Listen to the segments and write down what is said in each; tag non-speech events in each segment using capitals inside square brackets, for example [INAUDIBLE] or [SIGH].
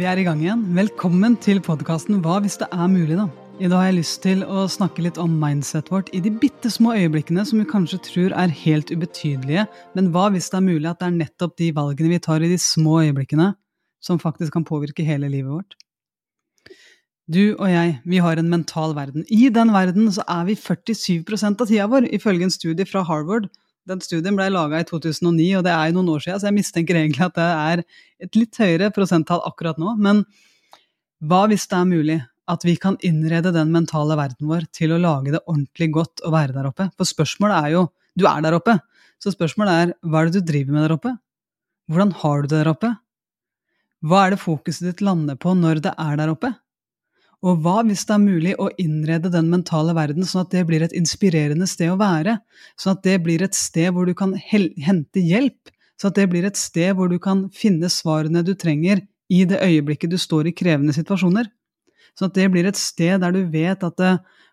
Vi er i gang igjen. Velkommen til podkasten Hva hvis det er mulig, da. I dag har jeg lyst til å snakke litt om mindsetet vårt i de bitte små øyeblikkene som vi kanskje tror er helt ubetydelige, men hva hvis det er mulig at det er nettopp de valgene vi tar i de små øyeblikkene, som faktisk kan påvirke hele livet vårt? Du og jeg, vi har en mental verden. I den verden så er vi 47% av tida vår, ifølge en studie fra Harvard. Den studien ble laga i 2009, og det er jo noen år siden, så jeg mistenker egentlig at det er et litt høyere prosenttall akkurat nå. Men hva hvis det er mulig at vi kan innrede den mentale verden vår til å lage det ordentlig godt å være der oppe? For spørsmålet er jo Du er der oppe, så spørsmålet er hva er det du driver med der oppe? Hvordan har du det der oppe? Hva er det fokuset ditt lander på når det er der oppe? Og hva hvis det er mulig å innrede den mentale verden sånn at det blir et inspirerende sted å være? Sånn at det blir et sted hvor du kan hente hjelp? Sånn at det blir et sted hvor du kan finne svarene du trenger i det øyeblikket du står i krevende situasjoner? Sånn at det blir et sted der du vet at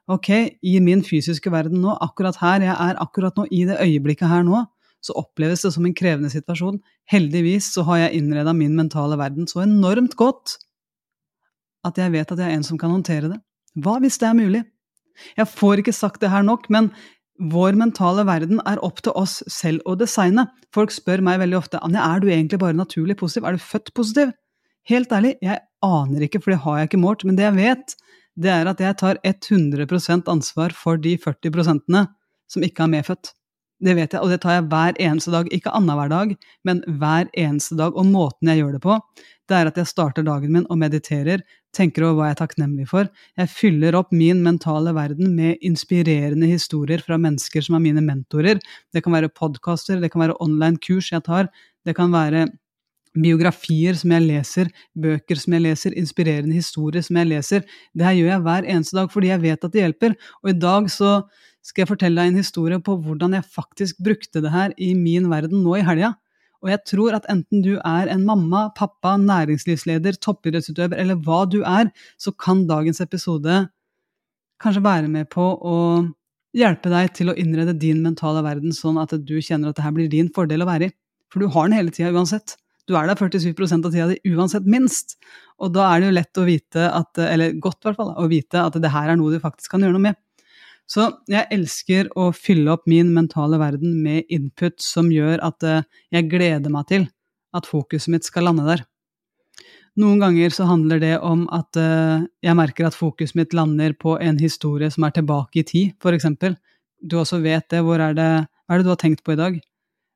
ok, i min fysiske verden nå, akkurat her jeg er akkurat nå, i det øyeblikket her nå, så oppleves det som en krevende situasjon. Heldigvis så har jeg innreda min mentale verden så enormt godt at jeg vet at jeg er en som kan håndtere det. Hva hvis det er mulig? Jeg får ikke sagt det her nok, men vår mentale verden er opp til oss selv å designe. Folk spør meg veldig ofte Anja, er du egentlig bare naturlig positiv, er du født positiv? Helt ærlig, jeg aner ikke, for det har jeg ikke målt, men det jeg vet, det er at jeg tar 100% ansvar for de 40% som ikke er medfødt. Det vet jeg, og det tar jeg hver eneste dag. Ikke annenhver dag, men hver eneste dag. Og måten jeg gjør det på, det er at jeg starter dagen min og mediterer, tenker over hva jeg er takknemlig for. Jeg fyller opp min mentale verden med inspirerende historier fra mennesker som er mine mentorer. Det kan være podkaster, det kan være online kurs jeg tar, det kan være biografier som jeg leser, bøker som jeg leser, inspirerende historier som jeg leser. Det her gjør jeg hver eneste dag fordi jeg vet at det hjelper. Og i dag så skal jeg fortelle deg en historie på hvordan jeg faktisk brukte det her i min verden nå i helga. Og jeg tror at enten du er en mamma, pappa, næringslivsleder, toppidrettsutøver eller hva du er, så kan dagens episode kanskje være med på å hjelpe deg til å innrede din mentale verden sånn at du kjenner at det her blir din fordel å være i. For du har den hele tida uansett. Du er der 47 av tida di uansett, minst. Og da er det jo lett å vite at, eller godt i hvert fall, å vite at det her er noe du faktisk kan gjøre noe med. Så jeg elsker å fylle opp min mentale verden med input som gjør at eh, jeg gleder meg til at fokuset mitt skal lande der. Noen ganger så handler det om at eh, jeg merker at fokuset mitt lander på en historie som er tilbake i tid, eksempel. Du også vet det. Hvor er det, hva er det du har tenkt på i dag?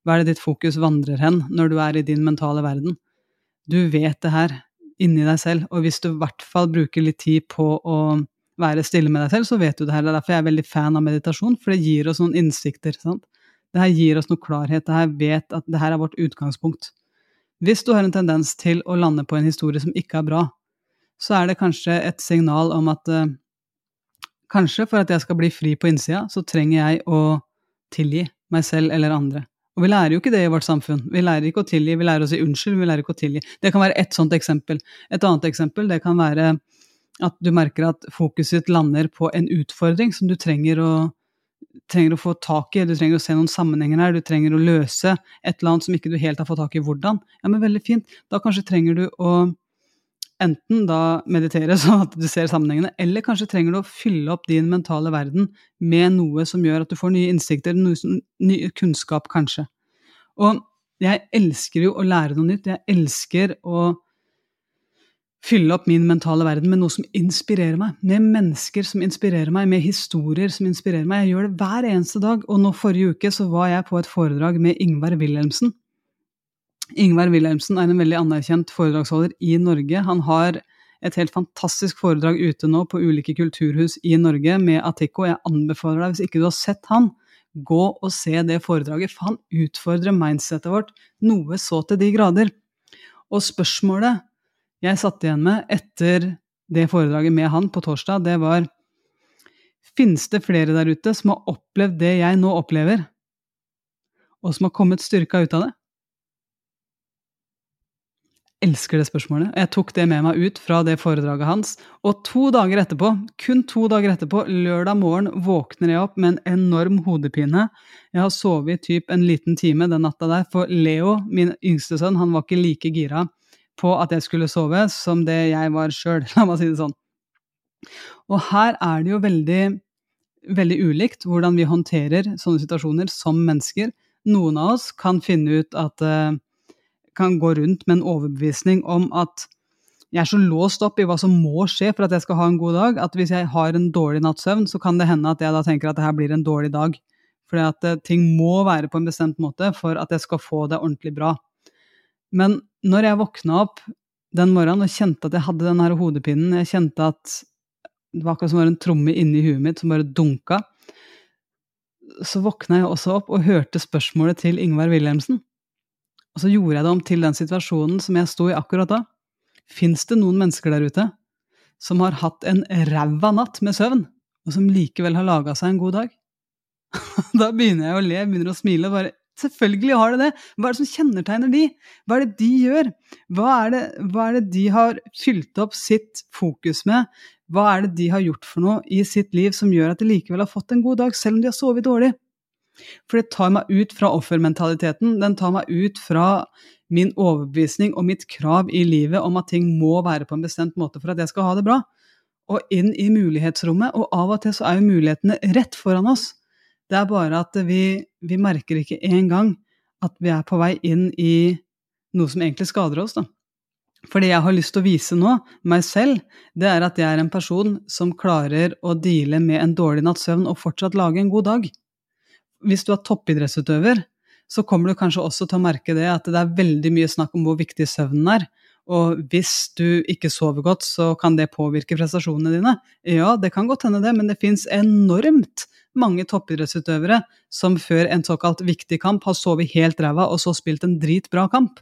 Hva er det ditt fokus vandrer hen når du er i din mentale verden? Du vet det her inni deg selv, og hvis du i hvert fall bruker litt tid på å være stille med deg selv, så vet du det her. Det er derfor jeg er veldig fan av meditasjon, for det gir oss noen innsikter. sant? Det her gir oss noe klarhet. Det her vet at det her er vårt utgangspunkt. Hvis du har en tendens til å lande på en historie som ikke er bra, så er det kanskje et signal om at uh, kanskje for at jeg skal bli fri på innsida, så trenger jeg å tilgi meg selv eller andre. Og vi lærer jo ikke det i vårt samfunn. Vi lærer ikke å tilgi, vi lærer å si unnskyld, vi lærer ikke å tilgi. Det kan være ett sånt eksempel. Et annet eksempel det kan være at du merker at fokuset ditt lander på en utfordring som du trenger å, trenger å få tak i, du trenger å se noen sammenhenger her, du trenger å løse et eller annet som ikke du helt har fått tak i hvordan. Ja, men veldig fint. Da kanskje trenger du å enten da meditere [LAUGHS] sånn at du ser sammenhengene, eller kanskje trenger du å fylle opp din mentale verden med noe som gjør at du får nye innsikter, som, ny kunnskap, kanskje. Og jeg elsker jo å lære noe nytt. Jeg elsker å fylle opp min mentale verden med noe som inspirerer meg. Med mennesker som inspirerer meg, med historier som inspirerer meg. Jeg gjør det hver eneste dag. Og nå forrige uke så var jeg på et foredrag med Ingvar Wilhelmsen. Ingvar Wilhelmsen er en veldig anerkjent foredragsholder i Norge. Han har et helt fantastisk foredrag ute nå på ulike kulturhus i Norge med Atiko. Jeg anbefaler deg, hvis ikke du har sett han, gå og se det foredraget, for han utfordrer mindsetet vårt noe så til de grader. Og spørsmålet jeg satt igjen med etter det foredraget med han på torsdag, det var Finnes det flere der ute som har opplevd det jeg nå opplever, og som har kommet styrka ut av det? elsker det spørsmålet. Jeg tok det med meg ut fra det foredraget hans. Og to dager etterpå, kun to dager etterpå, lørdag morgen, våkner jeg opp med en enorm hodepine. Jeg har sovet i typ en liten time den natta der, for Leo, min yngste sønn, han var ikke like gira på at jeg skulle sove, som det jeg var sjøl, [LAUGHS] la meg si det sånn. Og her er det jo veldig, veldig ulikt hvordan vi håndterer sånne situasjoner som mennesker. Noen av oss kan finne ut at uh, kan gå rundt med en overbevisning om at jeg er så låst opp i hva som må skje for at jeg skal ha en god dag, at hvis jeg har en dårlig natts søvn, så kan det hende at jeg da tenker at det her blir en dårlig dag. Fordi at uh, ting må være på en bestemt måte for at jeg skal få det ordentlig bra. Men når jeg våkna opp den morgenen og kjente at jeg hadde den her hodepinen, jeg kjente at det var akkurat som var en tromme inni huet mitt som bare dunka, så våkna jeg også opp og hørte spørsmålet til Ingvar Wilhelmsen. Og så gjorde jeg det om til den situasjonen som jeg sto i akkurat da. Fins det noen mennesker der ute som har hatt en ræva natt med søvn, og som likevel har laga seg en god dag? [LAUGHS] da begynner jeg å le, begynner å smile og bare Selvfølgelig har det det! Hva er det som kjennetegner de? Hva er det de gjør? Hva er det, hva er det de har fylt opp sitt fokus med? Hva er det de har gjort for noe i sitt liv som gjør at de likevel har fått en god dag, selv om de har sovet dårlig? For det tar meg ut fra offermentaliteten. Den tar meg ut fra min overbevisning og mitt krav i livet om at ting må være på en bestemt måte for at jeg skal ha det bra. Og inn i mulighetsrommet. Og av og til så er jo mulighetene rett foran oss. Det er bare at vi, vi merker ikke engang at vi er på vei inn i noe som egentlig skader oss. da. For det jeg har lyst til å vise nå, meg selv, det er at jeg er en person som klarer å deale med en dårlig natts søvn og fortsatt lage en god dag. Hvis du er toppidrettsutøver, så kommer du kanskje også til å merke det at det er veldig mye snakk om hvor viktig søvnen er. Og hvis du ikke sover godt, så kan det påvirke prestasjonene dine. Ja, det kan godt hende det, men det fins enormt mange toppidrettsutøvere som før en såkalt viktig kamp har sovet helt ræva og så spilt en dritbra kamp.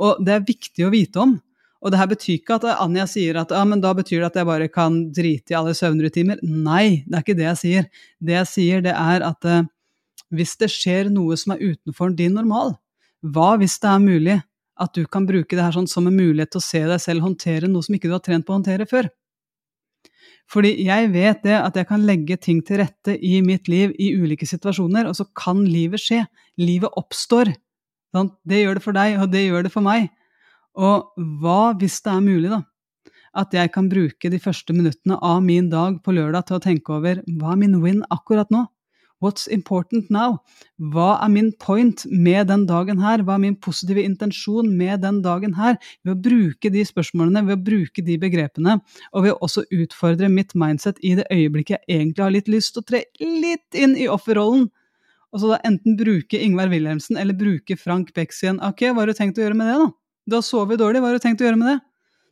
Og det er viktig å vite om. Og det her betyr ikke at Anja sier at ja, men da betyr det at jeg bare kan drite i alle søvnrutimer. Nei, det er ikke det jeg sier. Det jeg sier, det er at eh, hvis det skjer noe som er utenfor din normal, hva hvis det er mulig at du kan bruke det her sånn som en mulighet til å se deg selv håndtere noe som ikke du har trent på å håndtere før? Fordi jeg vet det at jeg kan legge ting til rette i mitt liv i ulike situasjoner, og så kan livet skje. Livet oppstår. Det gjør det for deg, og det gjør det for meg. Og hva hvis det er mulig, da? At jeg kan bruke de første minuttene av min dag på lørdag til å tenke over hva er min win akkurat nå? What's important now? Hva er min point med den dagen her? Hva er min positive intensjon med den dagen her? Ved å bruke de spørsmålene, ved å bruke de begrepene, og ved å også utfordre mitt mindset i det øyeblikket jeg egentlig har litt lyst til å tre litt inn i offerrollen. Og så da enten bruke Ingvar Wilhelmsen eller bruke Frank Bex igjen. Ok, hva har du tenkt å gjøre med det, da? Du har sovet dårlig, hva har du tenkt å gjøre med det?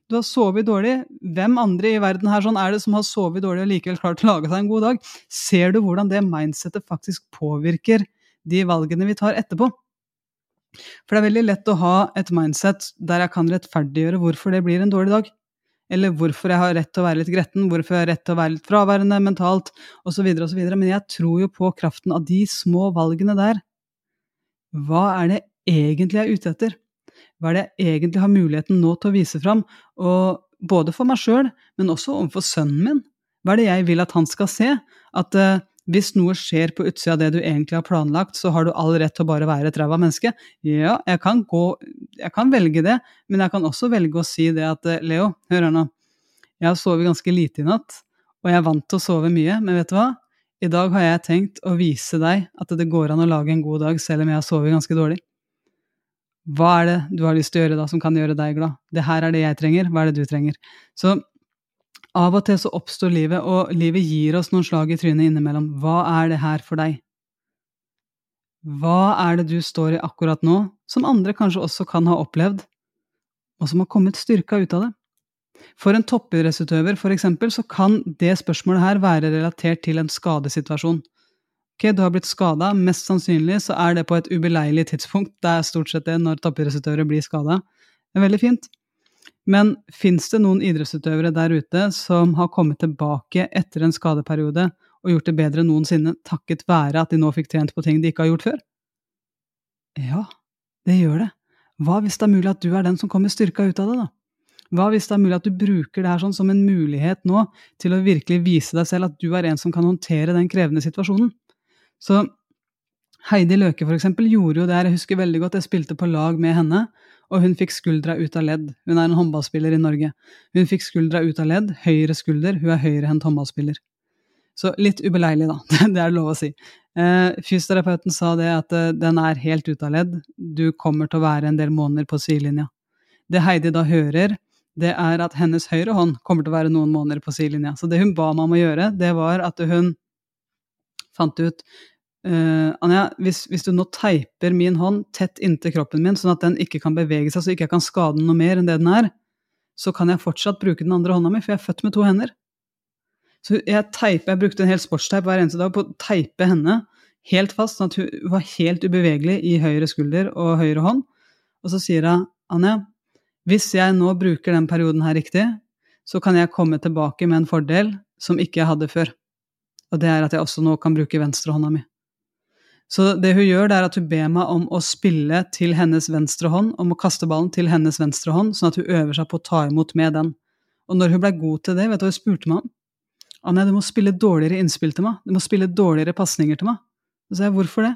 Du har sovet dårlig. Hvem andre i verden her sånn er det som har sovet dårlig og likevel klart å lage seg en god dag? Ser du hvordan det mindsettet faktisk påvirker de valgene vi tar etterpå? For det er veldig lett å ha et mindset der jeg kan rettferdiggjøre hvorfor det blir en dårlig dag. Eller hvorfor jeg har rett til å være litt gretten, hvorfor jeg har rett til å være litt fraværende mentalt osv. osv. Men jeg tror jo på kraften av de små valgene der. Hva er det egentlig jeg er ute etter? Hva er det jeg egentlig har muligheten nå til å vise fram, og både for meg sjøl, men også overfor sønnen min? Hva er det jeg vil at han skal se? At uh, hvis noe skjer på utsida av det du egentlig har planlagt, så har du all rett til å bare være et ræva menneske. Ja, jeg kan, gå, jeg kan velge det, men jeg kan også velge å si det at uh, Leo, hør her nå. Jeg har sovet ganske lite i natt, og jeg er vant til å sove mye, men vet du hva? I dag har jeg tenkt å vise deg at det går an å lage en god dag selv om jeg har sovet ganske dårlig. Hva er det du har lyst til å gjøre da som kan gjøre deg glad? Det her er det jeg trenger, hva er det du trenger? Så av og til så oppstår livet, og livet gir oss noen slag i trynet innimellom. Hva er det her for deg? Hva er det du står i akkurat nå, som andre kanskje også kan ha opplevd, og som har kommet styrka ut av det? For en toppidrettsutøver, for eksempel, så kan det spørsmålet her være relatert til en skadesituasjon. Ok, du har blitt skada. Mest sannsynlig så er det på et ubeleilig tidspunkt. Det er stort sett det når toppidrettsutøvere blir skada. Det er veldig fint. Men fins det noen idrettsutøvere der ute som har kommet tilbake etter en skadeperiode og gjort det bedre noensinne, takket være at de nå fikk trent på ting de ikke har gjort før? Ja, det gjør det. Hva hvis det er mulig at du er den som kommer styrka ut av det, da? Hva hvis det er mulig at du bruker det her sånn som en mulighet nå til å virkelig vise deg selv at du er en som kan håndtere den krevende situasjonen? Så Heidi Løke for eksempel, gjorde jo det her, jeg husker veldig godt, jeg spilte på lag med henne, og hun fikk skuldra ut av ledd. Hun er en håndballspiller i Norge. Hun fikk skuldra ut av ledd, høyre skulder, hun er høyrehendt håndballspiller. Så litt ubeleilig, da. [LAUGHS] Det er lov å si. Eh, fysioterapeuten sa det at eh, den er helt ute av ledd, du kommer til å være en del måneder på sidelinja. Det Heidi da hører, det er at hennes høyre hånd kommer til å være noen måneder på sidelinja. Så det hun ba meg om å gjøre, det var at hun fant ut Uh, Anja, hvis, hvis, du nå teiper min hånd tett inntil kroppen min, sånn at den ikke kan bevege seg, så ikke jeg kan skade den noe mer enn det den er, så kan jeg fortsatt bruke den andre hånda mi, for jeg er født med to hender. Så jeg teiper, jeg brukte en hel sportsteip hver eneste dag på å teipe henne helt fast, sånn at hun var helt ubevegelig i høyre skulder og høyre hånd. Og så sier hun, Anja, hvis jeg nå bruker den perioden her riktig, så kan jeg komme tilbake med en fordel som ikke jeg hadde før. Og det er at jeg også nå kan bruke venstrehånda mi. Så det hun gjør, det er at hun ber meg om å spille til hennes venstre hånd, om å kaste ballen til hennes venstre hånd, sånn at hun øver seg på å ta imot med den. Og når hun blei god til det, vet du hva hun spurte meg om? Anja, du må spille dårligere innspill til meg. Du må spille dårligere pasninger til meg. Så sa jeg hvorfor det?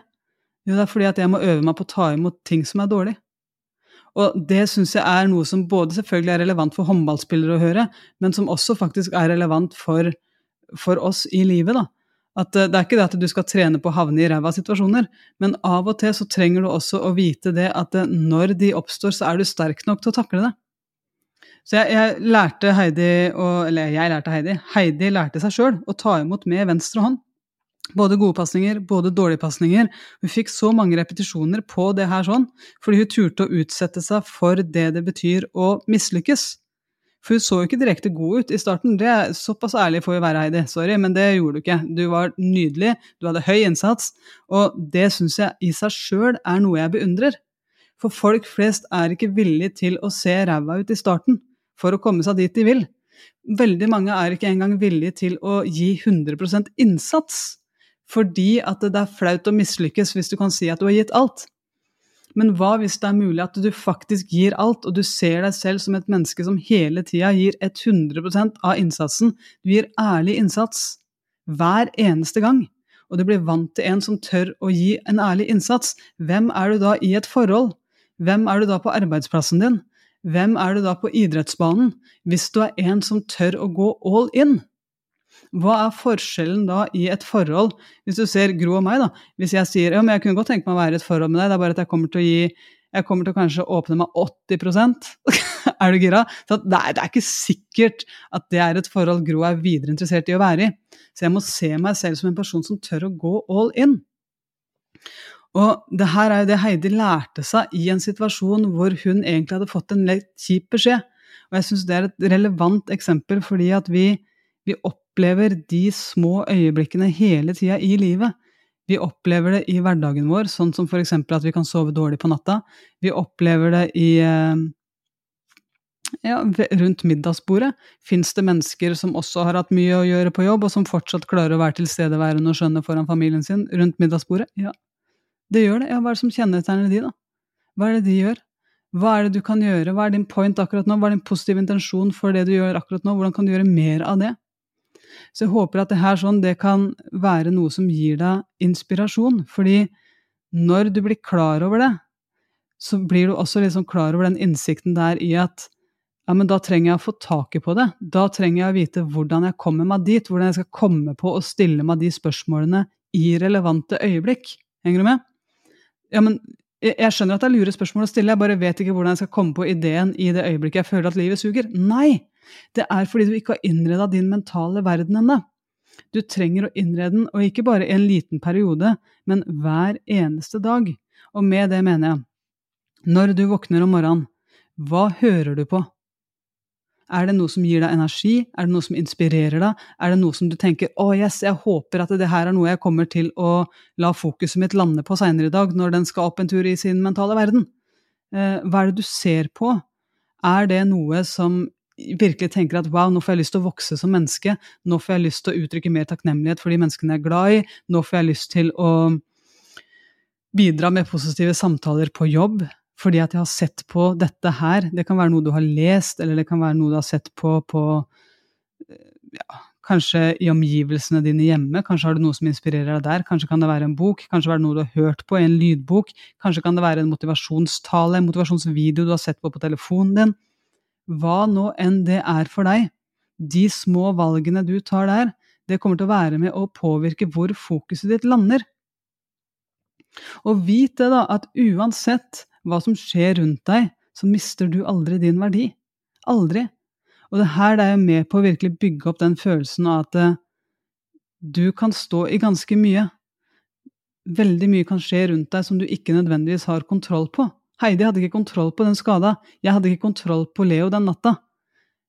Jo, det er fordi at jeg må øve meg på å ta imot ting som er dårlig. Og det syns jeg er noe som både selvfølgelig er relevant for håndballspillere å høre, men som også faktisk er relevant for, for oss i livet, da. At eh, det er ikke det at du skal trene på å havne i ræva situasjoner, men av og til så trenger du også å vite det at eh, når de oppstår, så er du sterk nok til å takle det. Så jeg, jeg lærte Heidi og, Eller jeg lærte Heidi. Heidi lærte seg sjøl å ta imot med venstre hånd. Både gode pasninger, både dårlige pasninger. Hun fikk så mange repetisjoner på det her sånn, fordi hun turte å utsette seg for det det betyr å mislykkes. For hun så jo ikke direkte god ut i starten. Det er Såpass ærlig får vi være, Heidi. Sorry, men det gjorde du ikke. Du var nydelig, du hadde høy innsats, og det syns jeg i seg sjøl er noe jeg beundrer. For folk flest er ikke villige til å se ræva ut i starten for å komme seg dit de vil. Veldig mange er ikke engang villige til å gi 100% innsats, fordi at det er flaut å mislykkes hvis du kan si at du har gitt alt. Men hva hvis det er mulig at du faktisk gir alt, og du ser deg selv som et menneske som hele tida gir 100 av innsatsen? Du gir ærlig innsats hver eneste gang. Og du blir vant til en som tør å gi en ærlig innsats. Hvem er du da i et forhold? Hvem er du da på arbeidsplassen din? Hvem er du da på idrettsbanen? Hvis du er en som tør å gå all in? Hva er forskjellen da i et forhold, hvis du ser Gro og meg, da. Hvis jeg sier ja, men jeg kunne godt tenke meg å være i et forhold med deg, det er bare at jeg kommer til å gi jeg kommer til å kanskje åpne meg 80% [LAUGHS] Er du gira? Så det er, det er, ikke sikkert at det er et forhold Gro er videre interessert i å være i. Så jeg må se meg selv som en person som tør å gå all in. Og det her er jo det Heidi lærte seg i en situasjon hvor hun egentlig hadde fått en litt kjip beskjed. Og jeg syns det er et relevant eksempel fordi at vi, vi opp opplever de små øyeblikkene hele tida i livet. Vi opplever det i hverdagen vår, sånn som f.eks. at vi kan sove dårlig på natta. Vi opplever det i eh, ja, rundt middagsbordet. Fins det mennesker som også har hatt mye å gjøre på jobb, og som fortsatt klarer å være tilstedeværende og skjønne foran familien sin rundt middagsbordet? Ja, det gjør det. Ja, hva er det som kjennetegner de, da? Hva er det de gjør? Hva er det du kan gjøre? Hva er din point akkurat nå? Hva er din positive intensjon for det du gjør akkurat nå? Hvordan kan du gjøre mer av det? Så jeg håper at det her sånn, det kan være noe som gir deg inspirasjon. Fordi når du blir klar over det, så blir du også liksom klar over den innsikten der i at ja, men da trenger jeg å få taket på det. Da trenger jeg å vite hvordan jeg kommer meg dit, hvordan jeg skal komme på å stille meg de spørsmålene i relevante øyeblikk. Henger du med? Ja, men jeg skjønner at det er lure spørsmål å stille, jeg bare vet ikke hvordan jeg skal komme på ideen i det øyeblikket jeg føler at livet suger. Nei! Det er fordi du ikke har innreda din mentale verden ennå. Du trenger å innrede den, og ikke bare en liten periode, men hver eneste dag. Og med det mener jeg, når du våkner om morgenen, hva hører du på? Er det noe som gir deg energi? Er det noe som inspirerer deg? Er det noe som du tenker 'Å, oh yes, jeg håper at det her er noe jeg kommer til å la fokuset mitt lande på seinere i dag', når den skal opp en tur i sin mentale verden? Eh, hva er det du ser på? Er det noe som virkelig tenker at wow, nå får jeg lyst til å vokse som menneske, nå får jeg lyst til å uttrykke mer takknemlighet for de menneskene jeg er glad i, nå får jeg lyst til å bidra med positive samtaler på jobb, fordi at jeg har sett på dette her. Det kan være noe du har lest, eller det kan være noe du har sett på på ja, Kanskje i omgivelsene dine hjemme. Kanskje har du noe som inspirerer deg der. Kanskje kan det være en bok, kanskje være noe du har hørt på, i en lydbok. Kanskje kan det være en motivasjonstale, en motivasjonsvideo du har sett på på telefonen din. Hva nå enn det er for deg. De små valgene du tar der, det kommer til å være med å påvirke hvor fokuset ditt lander. Og vit det, da, at uansett hva som skjer rundt deg, så mister du aldri din verdi. Aldri. Og det her det er jo med på å virkelig bygge opp den følelsen av at eh, du kan stå i ganske mye. Veldig mye kan skje rundt deg som du ikke nødvendigvis har kontroll på. Heidi hadde ikke kontroll på den skada. Jeg hadde ikke kontroll på Leo den natta.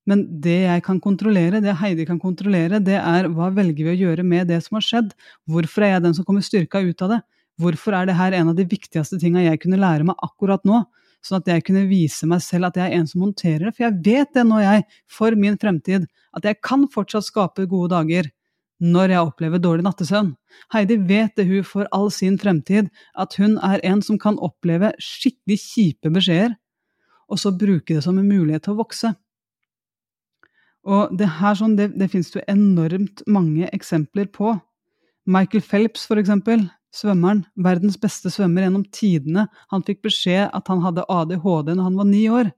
Men det jeg kan kontrollere, det Heidi kan kontrollere, det er hva velger vi å gjøre med det som har skjedd? Hvorfor er jeg den som kommer styrka ut av det? Hvorfor er det her en av de viktigste tinga jeg kunne lære meg akkurat nå? Sånn at jeg kunne vise meg selv at jeg er en som håndterer det. For jeg vet det nå, jeg, for min fremtid, at jeg kan fortsatt skape gode dager når jeg opplever dårlig nattesøvn. Heidi vet det hun for all sin fremtid, at hun er en som kan oppleve skikkelig kjipe beskjeder, og så bruke det som en mulighet til å vokse. Og det her sånn, det, det finnes det enormt mange eksempler på. Michael Phelps, for eksempel, svømmeren, verdens beste svømmer gjennom tidene, han fikk beskjed at han hadde ADHD når han var ni år.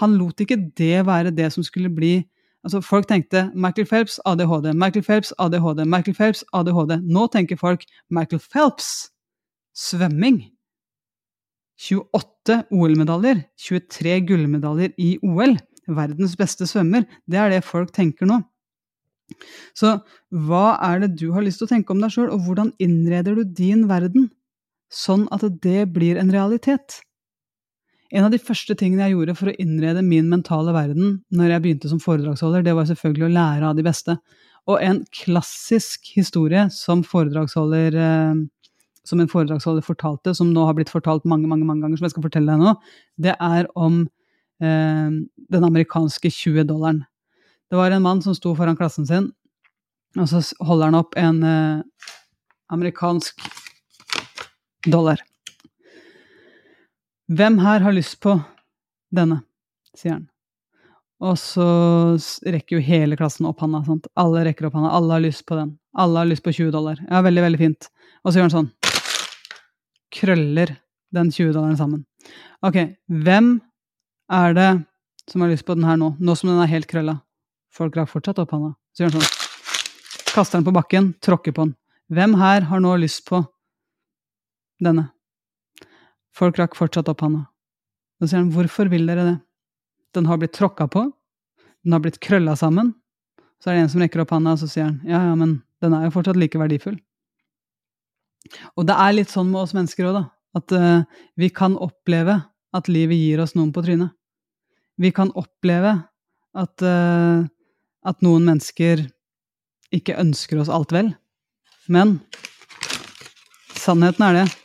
Han lot ikke det være det som skulle bli Altså, folk tenkte Michael Phelps, ADHD, Michael Phelps, ADHD, Michael Phelps, ADHD. Nå tenker folk Michael Phelps, svømming. 28 OL-medaljer, 23 gullmedaljer i OL. Verdens beste svømmer. Det er det folk tenker nå. Så hva er det du har lyst til å tenke om deg sjøl, og hvordan innreder du din verden sånn at det blir en realitet? En av de første tingene jeg gjorde for å innrede min mentale verden når jeg begynte som foredragsholder, det var selvfølgelig å lære av de beste. Og en klassisk historie som, foredragsholder, eh, som en foredragsholder fortalte, som nå har blitt fortalt mange mange, mange ganger, som jeg skal fortelle deg nå, det er om eh, den amerikanske 20-dollaren. Det var en mann som sto foran klassen sin, og så holder han opp en eh, amerikansk dollar. Hvem her har lyst på denne? sier han. Og så rekker jo hele klassen opp handa. Sant? Alle rekker opp handa. Alle har lyst på den. Alle har lyst på 20 dollar. Ja, veldig, veldig fint. Og så gjør han sånn. Krøller den 20 dollaren sammen. Ok, hvem er det som har lyst på den her nå? Nå som den er helt krølla. Folk rakk fortsatt opp handa. Så gjør han sånn. Kaster den på bakken, tråkker på den. Hvem her har nå lyst på denne? Folk rakk fortsatt opp handa. Så sier han, hvorfor vil dere det? Den har blitt tråkka på, den har blitt krølla sammen. Så er det en som rekker opp handa, og så sier han, ja, ja, men den er jo fortsatt like verdifull. Og det er litt sånn med oss mennesker òg, da. At uh, vi kan oppleve at livet gir oss noen på trynet. Vi kan oppleve at uh, at noen mennesker ikke ønsker oss alt vel. Men sannheten er det.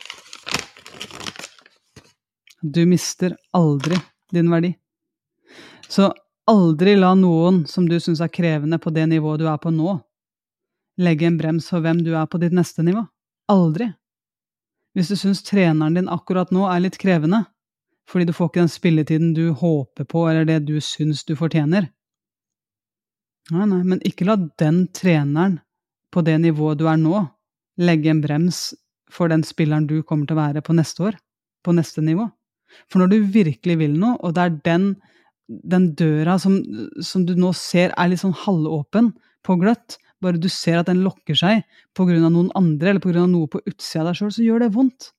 Du mister aldri din verdi. Så aldri la noen som du syns er krevende på det nivået du er på nå, legge en brems for hvem du er på ditt neste nivå. Aldri. Hvis du syns treneren din akkurat nå er litt krevende, fordi du får ikke den spilletiden du håper på eller det du syns du fortjener, Nei, nei, men ikke la den treneren på det nivået du er nå, legge en brems for den spilleren du kommer til å være på neste år, på neste nivå. For når du virkelig vil noe, og det er den, den døra som, som, du nå ser er litt sånn halvåpen, på gløtt, bare du ser at den lokker seg av noen andre eller på grunn av noe på utsida av deg sjøl, så gjør det vondt.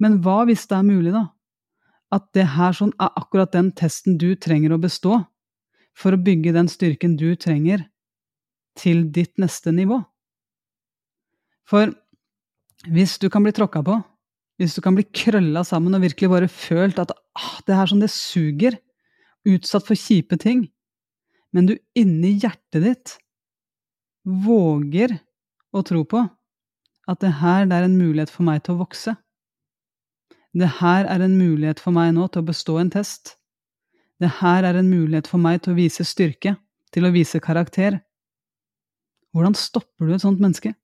Men hva hvis det er mulig, da? At det her sånn er akkurat den testen du trenger å bestå for å bygge den styrken du trenger til ditt neste nivå. For hvis du kan bli tråkka på, hvis du kan bli krølla sammen og virkelig bare følt at ah, det er sånn det suger, utsatt for kjipe ting, men du inni hjertet ditt våger å tro på at det her det er en mulighet for meg til å vokse. Det her er en mulighet for meg nå til å bestå en test. Det her er en mulighet for meg til å vise styrke, til å vise karakter. Hvordan stopper du et sånt menneske?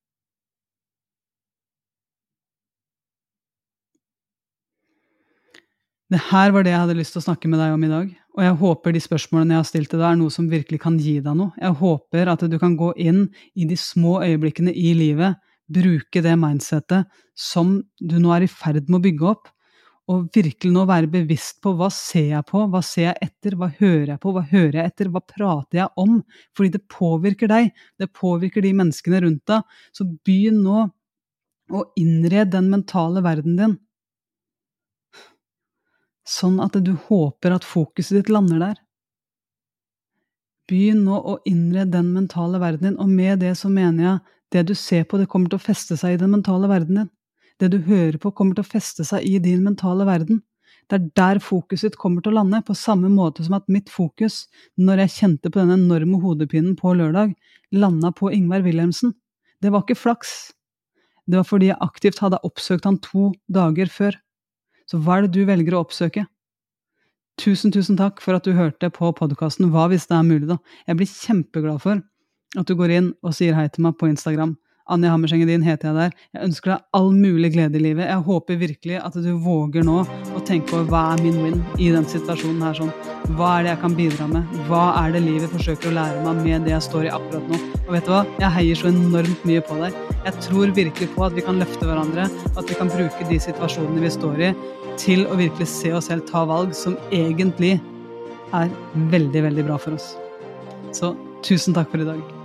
Det her var det jeg hadde lyst til å snakke med deg om i dag. Og jeg håper de spørsmålene jeg har stilt til deg, er noe som virkelig kan gi deg noe. Jeg håper at du kan gå inn i de små øyeblikkene i livet, bruke det mindsettet som du nå er i ferd med å bygge opp, og virkelig nå være bevisst på hva ser jeg på, hva ser jeg etter, hva hører jeg på, hva hører jeg etter, hva prater jeg om? Fordi det påvirker deg, det påvirker de menneskene rundt deg. Så begynn nå å innrede den mentale verden din sånn at du håper at fokuset ditt lander der. Begynn nå å innrede den mentale verden din, og med det så mener jeg det du ser på, det kommer til å feste seg i den mentale verden din. Det du hører på, kommer til å feste seg i din mentale verden. Det er der fokuset ditt kommer til å lande, på samme måte som at mitt fokus, når jeg kjente på den enorme hodepinen på lørdag, landa på Ingvar Wilhelmsen. Det var ikke flaks. Det var fordi jeg aktivt hadde oppsøkt han to dager før. Så hva er det du velger å oppsøke? Tusen, tusen takk for at du hørte på podkasten Hva hvis det er mulig, da. Jeg blir kjempeglad for at du går inn og sier hei til meg på Instagram. Anja Hammersengedin heter jeg der. Jeg ønsker deg all mulig glede i livet. Jeg håper virkelig at du våger nå å tenke over hva er min win i den situasjonen her. sånn. Hva er det jeg kan bidra med? Hva er det livet forsøker å lære meg med det jeg står i akkurat nå? Og vet du hva? Jeg heier så enormt mye på deg. Jeg tror virkelig på at vi kan løfte hverandre, at vi kan bruke de situasjonene vi står i, til å virkelig se oss selv ta valg som egentlig er veldig, veldig bra for oss. Så tusen takk for i dag.